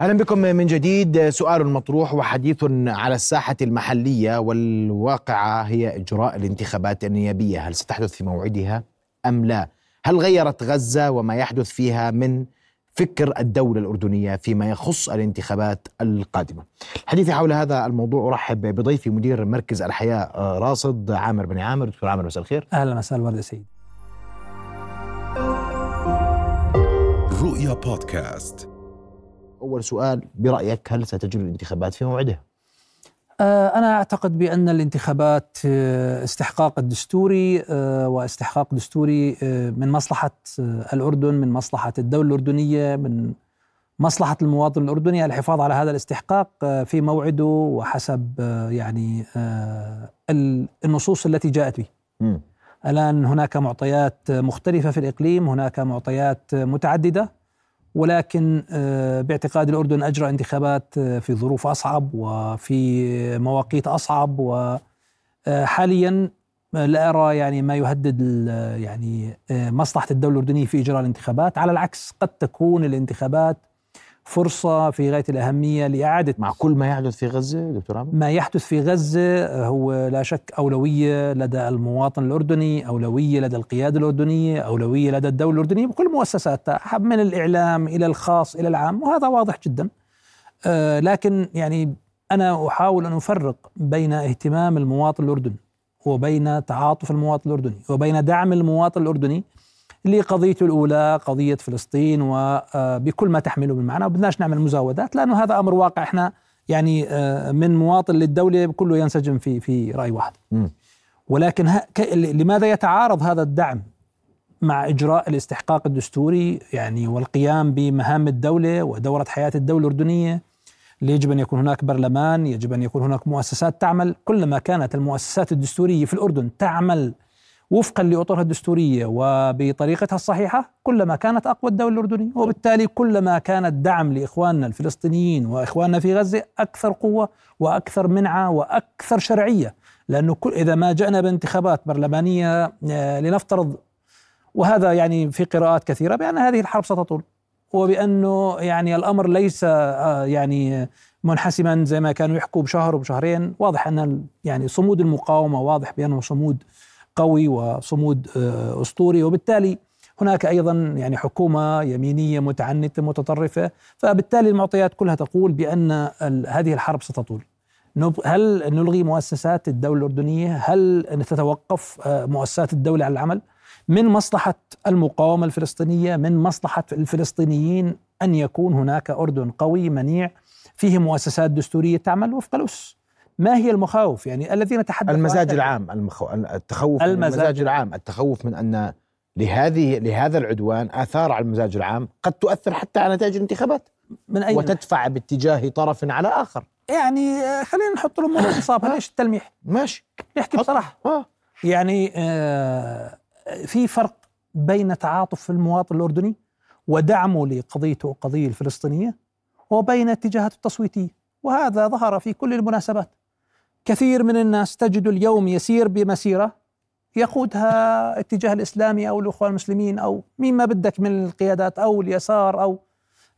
أهلا بكم من جديد سؤال مطروح وحديث على الساحة المحلية والواقعة هي إجراء الانتخابات النيابية، هل ستحدث في موعدها أم لا؟ هل غيرت غزة وما يحدث فيها من فكر الدولة الأردنية فيما يخص الانتخابات القادمة؟ حديثي حول هذا الموضوع أرحب بضيفي مدير مركز الحياة راصد عامر بن عامر، دكتور عامر مساء الخير. أهلا مساء الورد سيد. رؤيا بودكاست أول سؤال برأيك هل ستجري الانتخابات في موعدها؟ آه، أنا أعتقد بأن الانتخابات آه، استحقاق الدستوري آه، واستحقاق دستوري من مصلحة الأردن من مصلحة الدولة الأردنية من مصلحة المواطن الأردني الحفاظ على هذا الاستحقاق في موعده وحسب يعني النصوص التي جاءت به. الآن هناك معطيات مختلفة في الإقليم هناك معطيات متعددة. ولكن آه، باعتقاد الأردن أجرى انتخابات آه، في ظروف أصعب وفي مواقيت أصعب وحاليا آه، لا أرى يعني ما يهدد يعني مصلحة الدولة الأردنية في إجراء الانتخابات على العكس قد تكون الانتخابات فرصة في غاية الأهمية لإعادة مع كل ما يحدث في غزة دكتور عمر؟ ما يحدث في غزة هو لا شك أولوية لدى المواطن الأردني أولوية لدى القيادة الأردنية أولوية لدى الدولة الأردنية بكل مؤسساتها من الإعلام إلى الخاص إلى العام وهذا واضح جدا آه لكن يعني أنا أحاول أن أفرق بين اهتمام المواطن الأردني وبين تعاطف المواطن الأردني وبين دعم المواطن الأردني لقضيته الأولى قضية فلسطين وبكل ما تحمله من معنى. وبدناش نعمل مزاودات لأنه هذا أمر واقع. إحنا يعني آه، من مواطن للدولة كله ينسجم في في رأي واحد. ولكن لماذا يتعارض هذا الدعم مع إجراء الاستحقاق الدستوري يعني والقيام بمهام الدولة ودورة حياة الدولة الأردنية؟ يجب أن يكون هناك برلمان يجب أن يكون هناك مؤسسات تعمل. كلما كانت المؤسسات الدستورية في الأردن تعمل وفقا لأطرها الدستورية وبطريقتها الصحيحة كلما كانت أقوى الدولة الأردنية. وبالتالي كلما كان الدعم لإخواننا الفلسطينيين وإخواننا في غزة أكثر قوة وأكثر منعة وأكثر شرعية. لأنه كل إذا ما جاءنا بانتخابات برلمانية آه، لنفترض وهذا يعني في قراءات كثيرة بأن هذه الحرب ستطول. وبأنه يعني الأمر ليس آه، يعني منحسما زي ما كانوا يحكوا بشهر وبشهرين. واضح أن يعني صمود المقاومة واضح بأنه صمود قوي وصمود آه، أسطوري وبالتالي هناك أيضا يعني حكومة يمينية متعنتة متطرفة فبالتالي المعطيات كلها تقول بأن هذه الحرب ستطول هل نلغي مؤسسات الدولة الأردنية؟ هل تتوقف آه، مؤسسات الدولة عن العمل؟ من مصلحة المقاومة الفلسطينية من مصلحة الفلسطينيين أن يكون هناك أردن قوي منيع فيه مؤسسات دستورية تعمل وفق الاسس ما هي المخاوف؟ يعني الذين تحدثوا المزاج العام المخو... التخوف المزاج, من المزاج العام. التخوف من أن لهذه لهذا العدوان آثار على المزاج العام قد تؤثر حتى على نتائج الانتخابات. من أي وتدفع باتجاه طرف على آخر. يعني آه، خلينا نحط الأمور في ليش التلميح؟ ماشي. نحكي بصراحة. آه. يعني آه في فرق بين تعاطف المواطن الأردني ودعمه لقضيته القضية الفلسطينية وبين اتجاهاته التصويتية وهذا ظهر في كل المناسبات. كثير من الناس تجد اليوم يسير بمسيرة يقودها اتجاه الاسلامي أو الإخوان المسلمين أو مين ما بدك من القيادات أو اليسار أو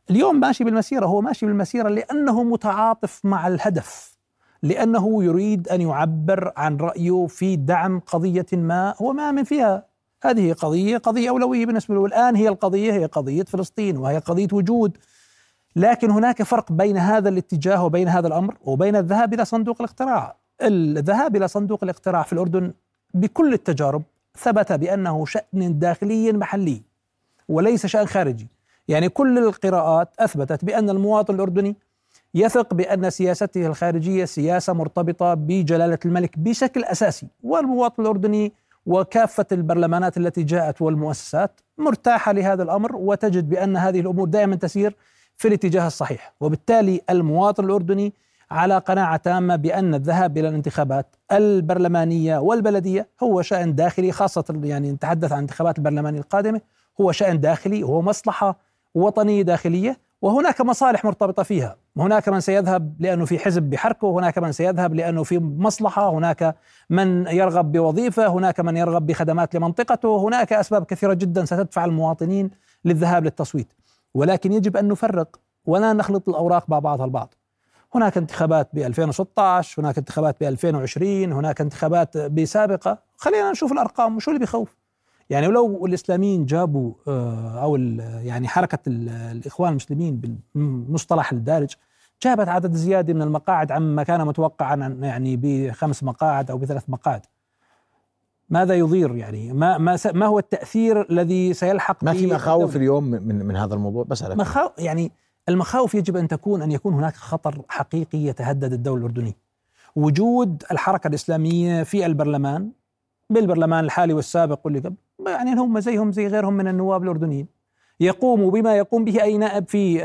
اليوم ماشي بالمسيرة هو ماشي بالمسيرة لأنه متعاطف مع الهدف لأنه يريد أن يعبر عن رأيه في دعم قضية ما هو ما من فيها. هذه قضية قضية أولوية بالنسبة له. الآن هي القضية هي قضية فلسطين وهي قضية وجود لكن هناك فرق بين هذا الاتجاه وبين هذا الأمر وبين الذهاب إلى صندوق الاقتراع. الذهاب إلى صندوق الاقتراع في الأردن بكل التجارب ثبت بأنه شأن داخلي محلي وليس شأن خارجي. يعني كل القراءات أثبتت بأن المواطن الأردني يثق بأن سياسته الخارجية سياسة مرتبطة بجلالة الملك بشكل أساسي، والمواطن الأردني وكافة البرلمانات التي جاءت والمؤسسات مرتاحة لهذا الأمر وتجد بأن هذه الأمور دائما تسير في الاتجاه الصحيح. وبالتالي المواطن الأردني على قناعة تامة بأن الذهاب إلى الانتخابات البرلمانية والبلدية هو شأن داخلي خاصة يعني نتحدث عن الانتخابات البرلمانية القادمة هو شأن داخلي هو مصلحة وطنية داخلية وهناك مصالح مرتبطة فيها. هناك من سيذهب لأنه في حزب بحركه هناك من سيذهب لأنه في مصلحة هناك من يرغب بوظيفة هناك من يرغب بخدمات لمنطقته هناك أسباب كثيرة جدا ستدفع المواطنين للذهاب للتصويت. ولكن يجب أن نفرق ولا نخلط الأوراق مع بعضها البعض. هناك انتخابات ب 2016 هناك انتخابات ب 2020 هناك انتخابات بسابقه خلينا نشوف الأرقام وشو اللي بيخوف. يعني لو الإسلاميين جابوا آه، أو يعني حركة الإخوان المسلمين بالمصطلح الدارج جابت عدد زيادة من المقاعد عما كان متوقعا يعني بخمس مقاعد أو بثلاث مقاعد. ماذا يضير يعني؟ ما ما ما هو التأثير الذي سيلحق ما في مخاوف اليوم من من هذا الموضوع؟ بس على مخاوف يعني المخاوف يجب أن تكون أن يكون هناك خطر حقيقي يتهدد الدولة الأردنية. وجود الحركة الإسلامية في البرلمان بالبرلمان الحالي والسابق واللي قبل يعني هم زيهم زي غيرهم من النواب الأردنيين. يقوم بما يقوم به أي نائب في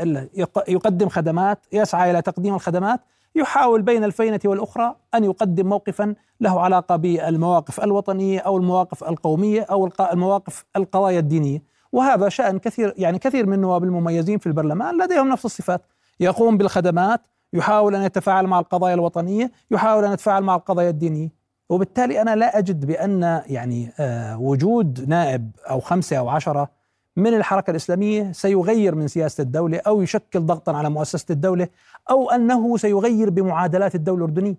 يقدم خدمات يسعى إلى تقديم الخدمات يحاول بين الفينة والأخرى أن يقدم موقفا له علاقة بالمواقف الوطنية أو المواقف القومية أو المواقف القضايا الدينية. وهذا شأن كثير يعني كثير من النواب المميزين في البرلمان لديهم نفس الصفات. يقوم بالخدمات يحاول أن يتفاعل مع القضايا الوطنية يحاول أن يتفاعل مع القضايا الدينية. وبالتالي أنا لا أجد بأن يعني آه وجود نائب أو خمسة أو عشرة من الحركة الإسلامية سيغير من سياسة الدولة أو يشكل ضغطا على مؤسسة الدولة أو أنه سيغير بمعادلات الدولة الأردنية.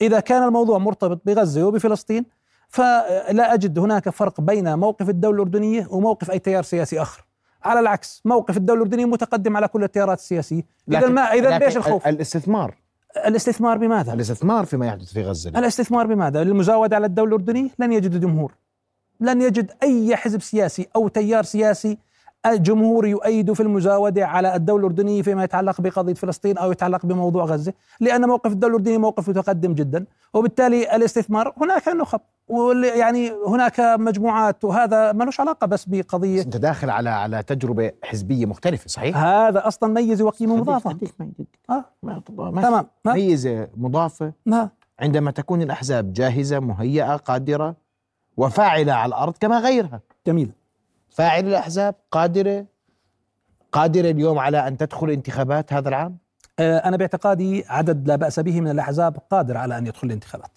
إذا كان الموضوع مرتبط بغزة وبفلسطين فلا أجد هناك فرق بين موقف الدولة الأردنية وموقف أي تيار سياسي آخر. على العكس موقف الدولة الأردنية متقدم على كل التيارات السياسية. اذا ما اذا ليش الخوف؟ الاستثمار الاستثمار بماذا؟ الاستثمار فيما يحدث في غزة الاستثمار بماذا؟ للمزاودة على الدولة الأردنية لن يجد جمهور لن يجد أي حزب سياسي أو تيار سياسي الجمهور يؤيد في المزاودة على الدولة الأردنية فيما يتعلق بقضية فلسطين أو يتعلق بموضوع غزة، لأن موقف الدولة الأردنية موقف متقدم جدا، وبالتالي الاستثمار هناك نخب يعني هناك مجموعات وهذا ملوش علاقة بس بقضية أنت داخل على على تجربة حزبية مختلفة صحيح؟ هذا أصلا ميزه وقيمة مضافة. آه. تمام. ميزة مضافة ما. عندما تكون الأحزاب جاهزة مهيئة قادرة وفاعلة على الأرض كما غيرها جميل فاعل الأحزاب قادرة قادرة اليوم على أن تدخل انتخابات هذا العام؟ آه، أنا باعتقادي عدد لا بأس به من الأحزاب قادر على أن يدخل الانتخابات.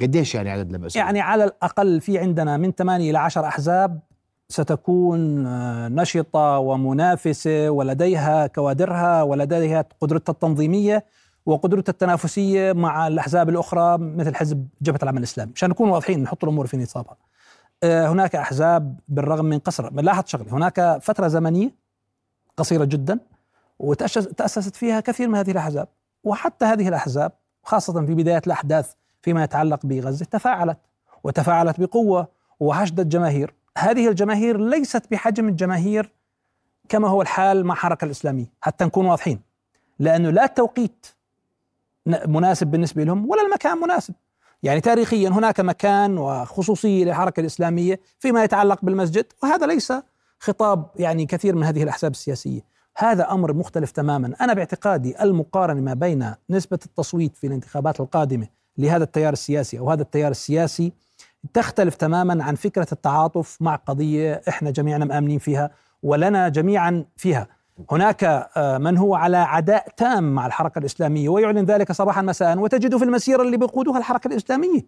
قديش يعني عدد لا بأس يعني على الأقل في عندنا من 8 إلى 10 أحزاب ستكون آه، نشطة ومنافسة ولديها كوادرها ولديها قدرتها التنظيمية وقدرتها التنافسية مع الأحزاب الأخرى مثل حزب جبهة العمل الإسلامي، عشان نكون واضحين نحط الأمور في نصابها. آه، هناك أحزاب بالرغم من قصر. لاحظ شغلة. هناك فترة زمنية قصيرة جدا وتاسست فيها كثير من هذه الأحزاب. وحتى هذه الأحزاب خاصة في بداية الأحداث فيما يتعلق بغزة تفاعلت. وتفاعلت بقوة وحشدت جماهير. هذه الجماهير ليست بحجم الجماهير كما هو الحال مع الحركه الإسلامية حتى نكون واضحين. لأنه لا التوقيت مناسب بالنسبة لهم ولا المكان مناسب. يعني تاريخيا هناك مكان وخصوصية للحركة الإسلامية فيما يتعلق بالمسجد وهذا ليس خطاب يعني كثير من هذه الأحزاب السياسية. هذا أمر مختلف تماما. أنا باعتقادي المقارنة ما بين نسبة التصويت في الانتخابات القادمة لهذا التيار السياسي أو هذا التيار السياسي تختلف تماما عن فكرة التعاطف مع قضية إحنا جميعا مآمنين فيها ولنا جميعا فيها. هناك آه، من هو على عداء تام مع الحركة الإسلامية ويعلن ذلك صباحا مساء وتجد في المسيرة اللي بيقودها الحركة الإسلامية.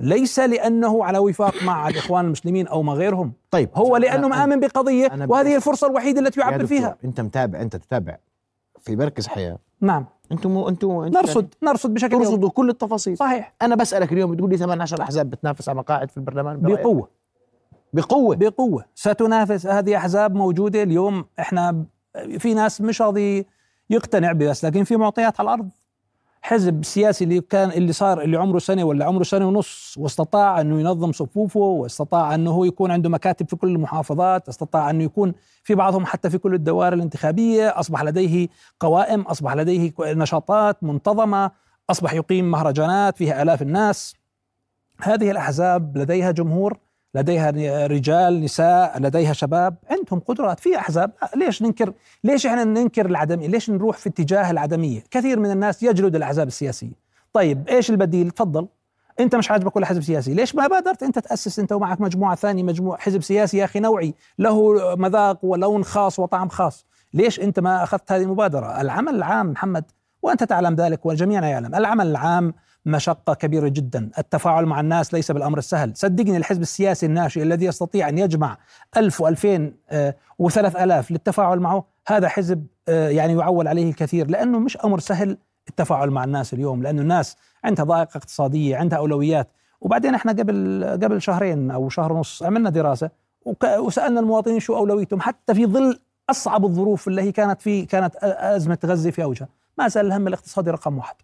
ليس لأنه على وفاق مع الإخوان المسلمين أو مع غيرهم. طيب هو لأنه مآمن بقضية وهذه الفرصة الوحيدة التي يعبر فيها. أنت متابع أنت تتابع في مركز حياة نعم. أنتم مو أنتم نرصد نرصد بشكل ترصدوا كل التفاصيل. صحيح. أنا بسألك اليوم بتقول لي 18 أحزاب بتنافس على مقاعد في البرلمان؟ بقوة. بقوة؟ بقوة. ستنافس هذه أحزاب موجودة اليوم. إحنا في ناس مش راضي يقتنع بس لكن في معطيات على الأرض. حزب سياسي اللي كان اللي صار اللي عمره سنة ولا عمره سنة ونص واستطاع أنه ينظم صفوفه واستطاع أنه هو يكون عنده مكاتب في كل المحافظات استطاع أنه يكون في بعضهم حتى في كل الدوائر الانتخابية أصبح لديه قوائم أصبح لديه نشاطات منتظمة أصبح يقيم مهرجانات فيها آلاف الناس. هذه الأحزاب لديها جمهور لديها رجال نساء لديها شباب عندهم قدرات في أحزاب. ليش ننكر ليش إحنا ننكر العدمية؟ ليش نروح في اتجاه العدمية؟ كثير من الناس يجلد الأحزاب السياسية. طيب إيش البديل؟ تفضل. أنت مش عاجبك ولا حزب سياسي. ليش ما بادرت أنت تأسس أنت ومعك مجموعة ثانية مجموعة حزب سياسي يا أخي نوعي له مذاق ولون خاص وطعم خاص؟ ليش أنت ما أخذت هذه المبادرة؟ العمل العام محمد وأنت تعلم ذلك والجميع يعلم. العمل العام مشقة كبيرة جدا. التفاعل مع الناس ليس بالأمر السهل. صدقني الحزب السياسي الناشئ الذي يستطيع أن يجمع ألف وألفين آه، وثلاث ألاف للتفاعل معه هذا حزب آه، يعني يعول عليه الكثير. لأنه مش أمر سهل التفاعل مع الناس اليوم لأنه الناس عندها ضائقة اقتصادية عندها أولويات. وبعدين إحنا قبل قبل شهرين أو شهر ونص عملنا دراسة وسألنا المواطنين شو أولويتهم. حتى في ظل أصعب الظروف اللي هي كانت في كانت أزمة غزة في أوجها ما زال الهم الاقتصادي رقم واحد.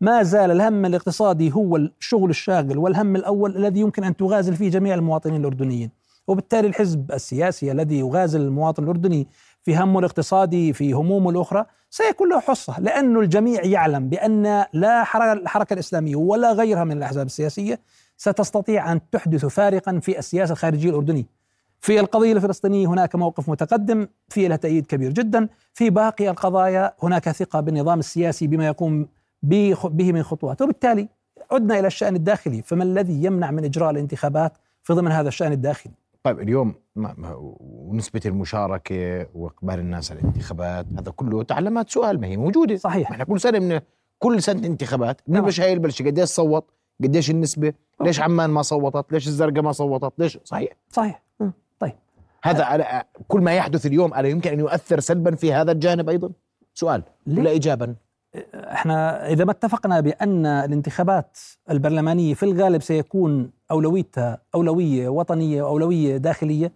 ما زال الهم الاقتصادي هو الشغل الشاغل والهم الأول الذي يمكن أن تغازل فيه جميع المواطنين الأردنيين وبالتالي الحزب السياسي الذي يغازل المواطن الأردني في همه الاقتصادي في همومه الأخرى سيكون له حصة لأنه الجميع يعلم بأن لا الحركة الإسلامية ولا غيرها من الأحزاب السياسية ستستطيع أن تحدث فارقا في السياسة الخارجية الأردنية. في القضية الفلسطينية هناك موقف متقدم في له تأييد كبير جدا، في باقي القضايا هناك ثقة بالنظام السياسي بما يقوم به من خطوات، وبالتالي عدنا إلى الشأن الداخلي، فما الذي يمنع من إجراء الانتخابات في ضمن هذا الشأن الداخلي؟ طيب اليوم ونسبة المشاركة وإقبال الناس على الانتخابات هذا كله تعلمات سؤال ما هي موجودة. صحيح. إحنا كل سنة من كل سنة انتخابات بنبلش هاي البلشة قديش صوت قديش النسبة ليش عمان ما صوتت ليش الزرقاء ما صوتت ليش؟ صحيح. صحيح. طيب. هذا على كل ما يحدث اليوم ألا يمكن أن يؤثر سلبا في هذا الجانب أيضا؟ سؤال. ولا إجابا إحنا إذا ما اتفقنا بأن الانتخابات البرلمانية في الغالب سيكون أولويتها أولوية وطنية وأولوية داخلية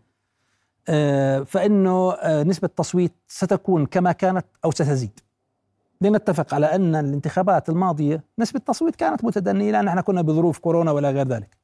آه، فإنه آه، نسبة التصويت ستكون كما كانت أو ستزيد. لنتفق على أن الانتخابات الماضية نسبة التصويت كانت متدنية لأن إحنا كنا بظروف كورونا ولا غير ذلك.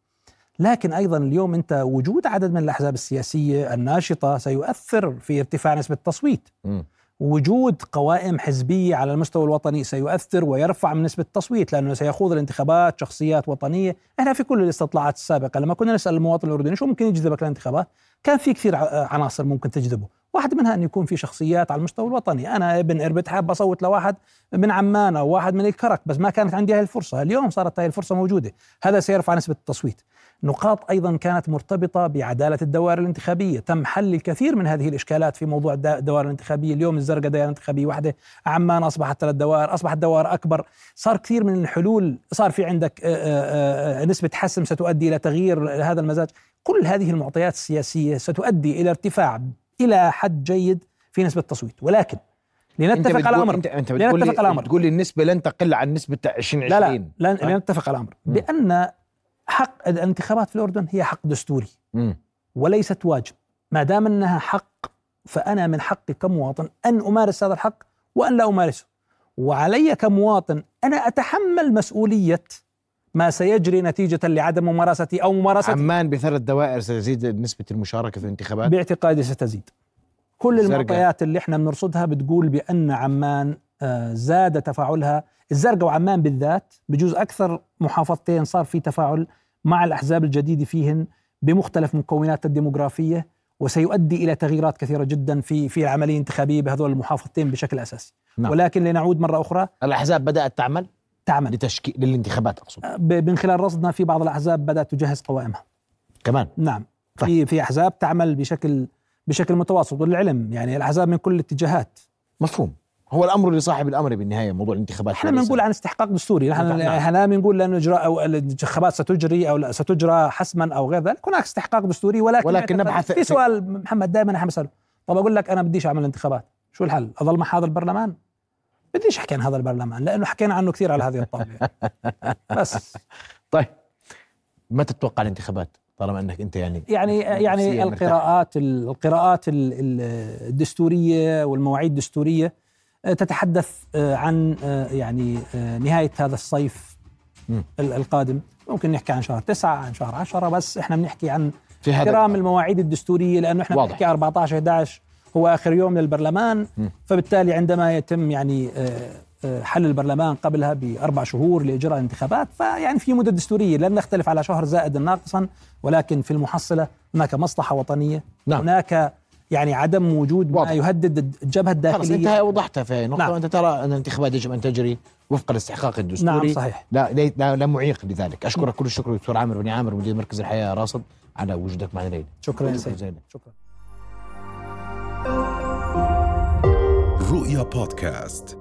لكن أيضا اليوم أنت وجود عدد من الأحزاب السياسية الناشطة سيؤثر في ارتفاع نسبة التصويت. م. وجود قوائم حزبية على المستوى الوطني سيؤثر ويرفع من نسبة التصويت لأنه سيخوض الانتخابات شخصيات وطنية، إحنا في كل الاستطلاعات السابقة لما كنا نسأل المواطن الأردني شو ممكن يجذبك للانتخابات؟ كان في كثير عناصر ممكن تجذبه، واحد منها أن يكون في شخصيات على المستوى الوطني، أنا ابن اربد حاب اصوت لواحد من عمان أو واحد من الكرك بس ما كانت عندي هذه الفرصة، اليوم صارت هذه الفرصة موجودة، هذا سيرفع نسبة التصويت. نقاط أيضا كانت مرتبطة بعدالة الدوائر الانتخابية، تم حل الكثير من هذه الإشكالات في موضوع الدوائر الانتخابية، اليوم الزرقاء دائرة انتخابية واحدة، عمان أصبحت ثلاث دوائر، أصبحت دوائر أكبر، صار كثير من الحلول، صار في عندك نسبة حسم ستؤدي إلى تغيير هذا المزاج، كل هذه المعطيات السياسية ستؤدي إلى ارتفاع إلى حد جيد في نسبة التصويت، ولكن لنتفق على أمر انت أنت بتقول لنتفق على أمر بتقول لي النسبة لن تقل عن نسبة 2020 لا لا لنتفق على أمر بأن حق الانتخابات في الأردن هي حق دستوري. م. وليست واجب. ما دام أنها حق فأنا من حقي كمواطن أن أمارس هذا الحق وأن لا أمارسه. وعلي كمواطن أنا أتحمل مسؤولية ما سيجري نتيجة لعدم ممارستي أو ممارستي عمان بثلاث دوائر ستزيد نسبة المشاركة في الانتخابات؟ باعتقادي ستزيد. كل المعطيات اللي إحنا بنرصدها بتقول بأن عمان آه، زاد تفاعلها. الزرقاء وعمان بالذات بجوز أكثر محافظتين صار في تفاعل مع الأحزاب الجديدة فيهن بمختلف مكونات الديموغرافية وسيؤدي إلى تغييرات كثيرة جدا في في العملية الانتخابية بهذول المحافظتين بشكل أساسي. نعم. ولكن لنعود مرة أخرى. الأحزاب بدأت تعمل؟ تعمل لتشكيل للانتخابات أقصد. من خلال رصدنا في بعض الأحزاب بدأت تجهز قوائمها. كمان؟ نعم. طيب. في في أحزاب تعمل بشكل بشكل متواصل والعلم يعني الأحزاب من كل الاتجاهات. مفهوم. هو الأمر لصاحب الأمر بالنهاية موضوع الانتخابات. إحنا بنقول عن استحقاق دستوري. نحن نعم. إحنا بنقول لأنه إجراء أو الانتخابات ستجري أو ستجرى حسما أو غير ذلك. هناك استحقاق دستوري ولكن ولكن نبحث في سؤال محمد دائما إحنا بساله طب أقول لك أنا بديش أعمل انتخابات. شو الحل؟ أظل مع هذا البرلمان بديش احكي عن هذا البرلمان؟ لأنه حكينا عنه كثير على هذه الطاولة. بس. طيب. متى تتوقع الانتخابات طالما إنك أنت يعني يعني يعني القراءات القراءات الدستورية والمواعيد الدستورية آه، تتحدث آه، عن آه، يعني نهاية هذا الصيف القادم. ممكن نحكي عن شهر تسعة عن شهر عشرة بس إحنا بنحكي عن في احترام المواعيد الدستورية لأنه إحنا واضح. بنحكي 14 11 هو آخر يوم للبرلمان. فبالتالي عندما يتم يعني حل البرلمان قبلها بأربع شهور لإجراء الانتخابات فيعني في مدة دستورية لن نختلف على شهر زائد ناقصا ولكن في المحصلة هناك مصلحة وطنية نعم. هناك يعني عدم وجود واضح. ما يهدد الجبهة الداخلية خلص انت اوضحتها في نقطة نعم. أنت ترى أن الانتخابات يجب أن تجري وفق الاستحقاق الدستوري نعم صحيح لا لا, لا معيق لذلك أشكرك كل الشكر دكتور عامر بن عامر مدير مركز الحياة راصد على وجودك معنا الليلة شكرا شكرا, شكرا. رؤيا بودكاست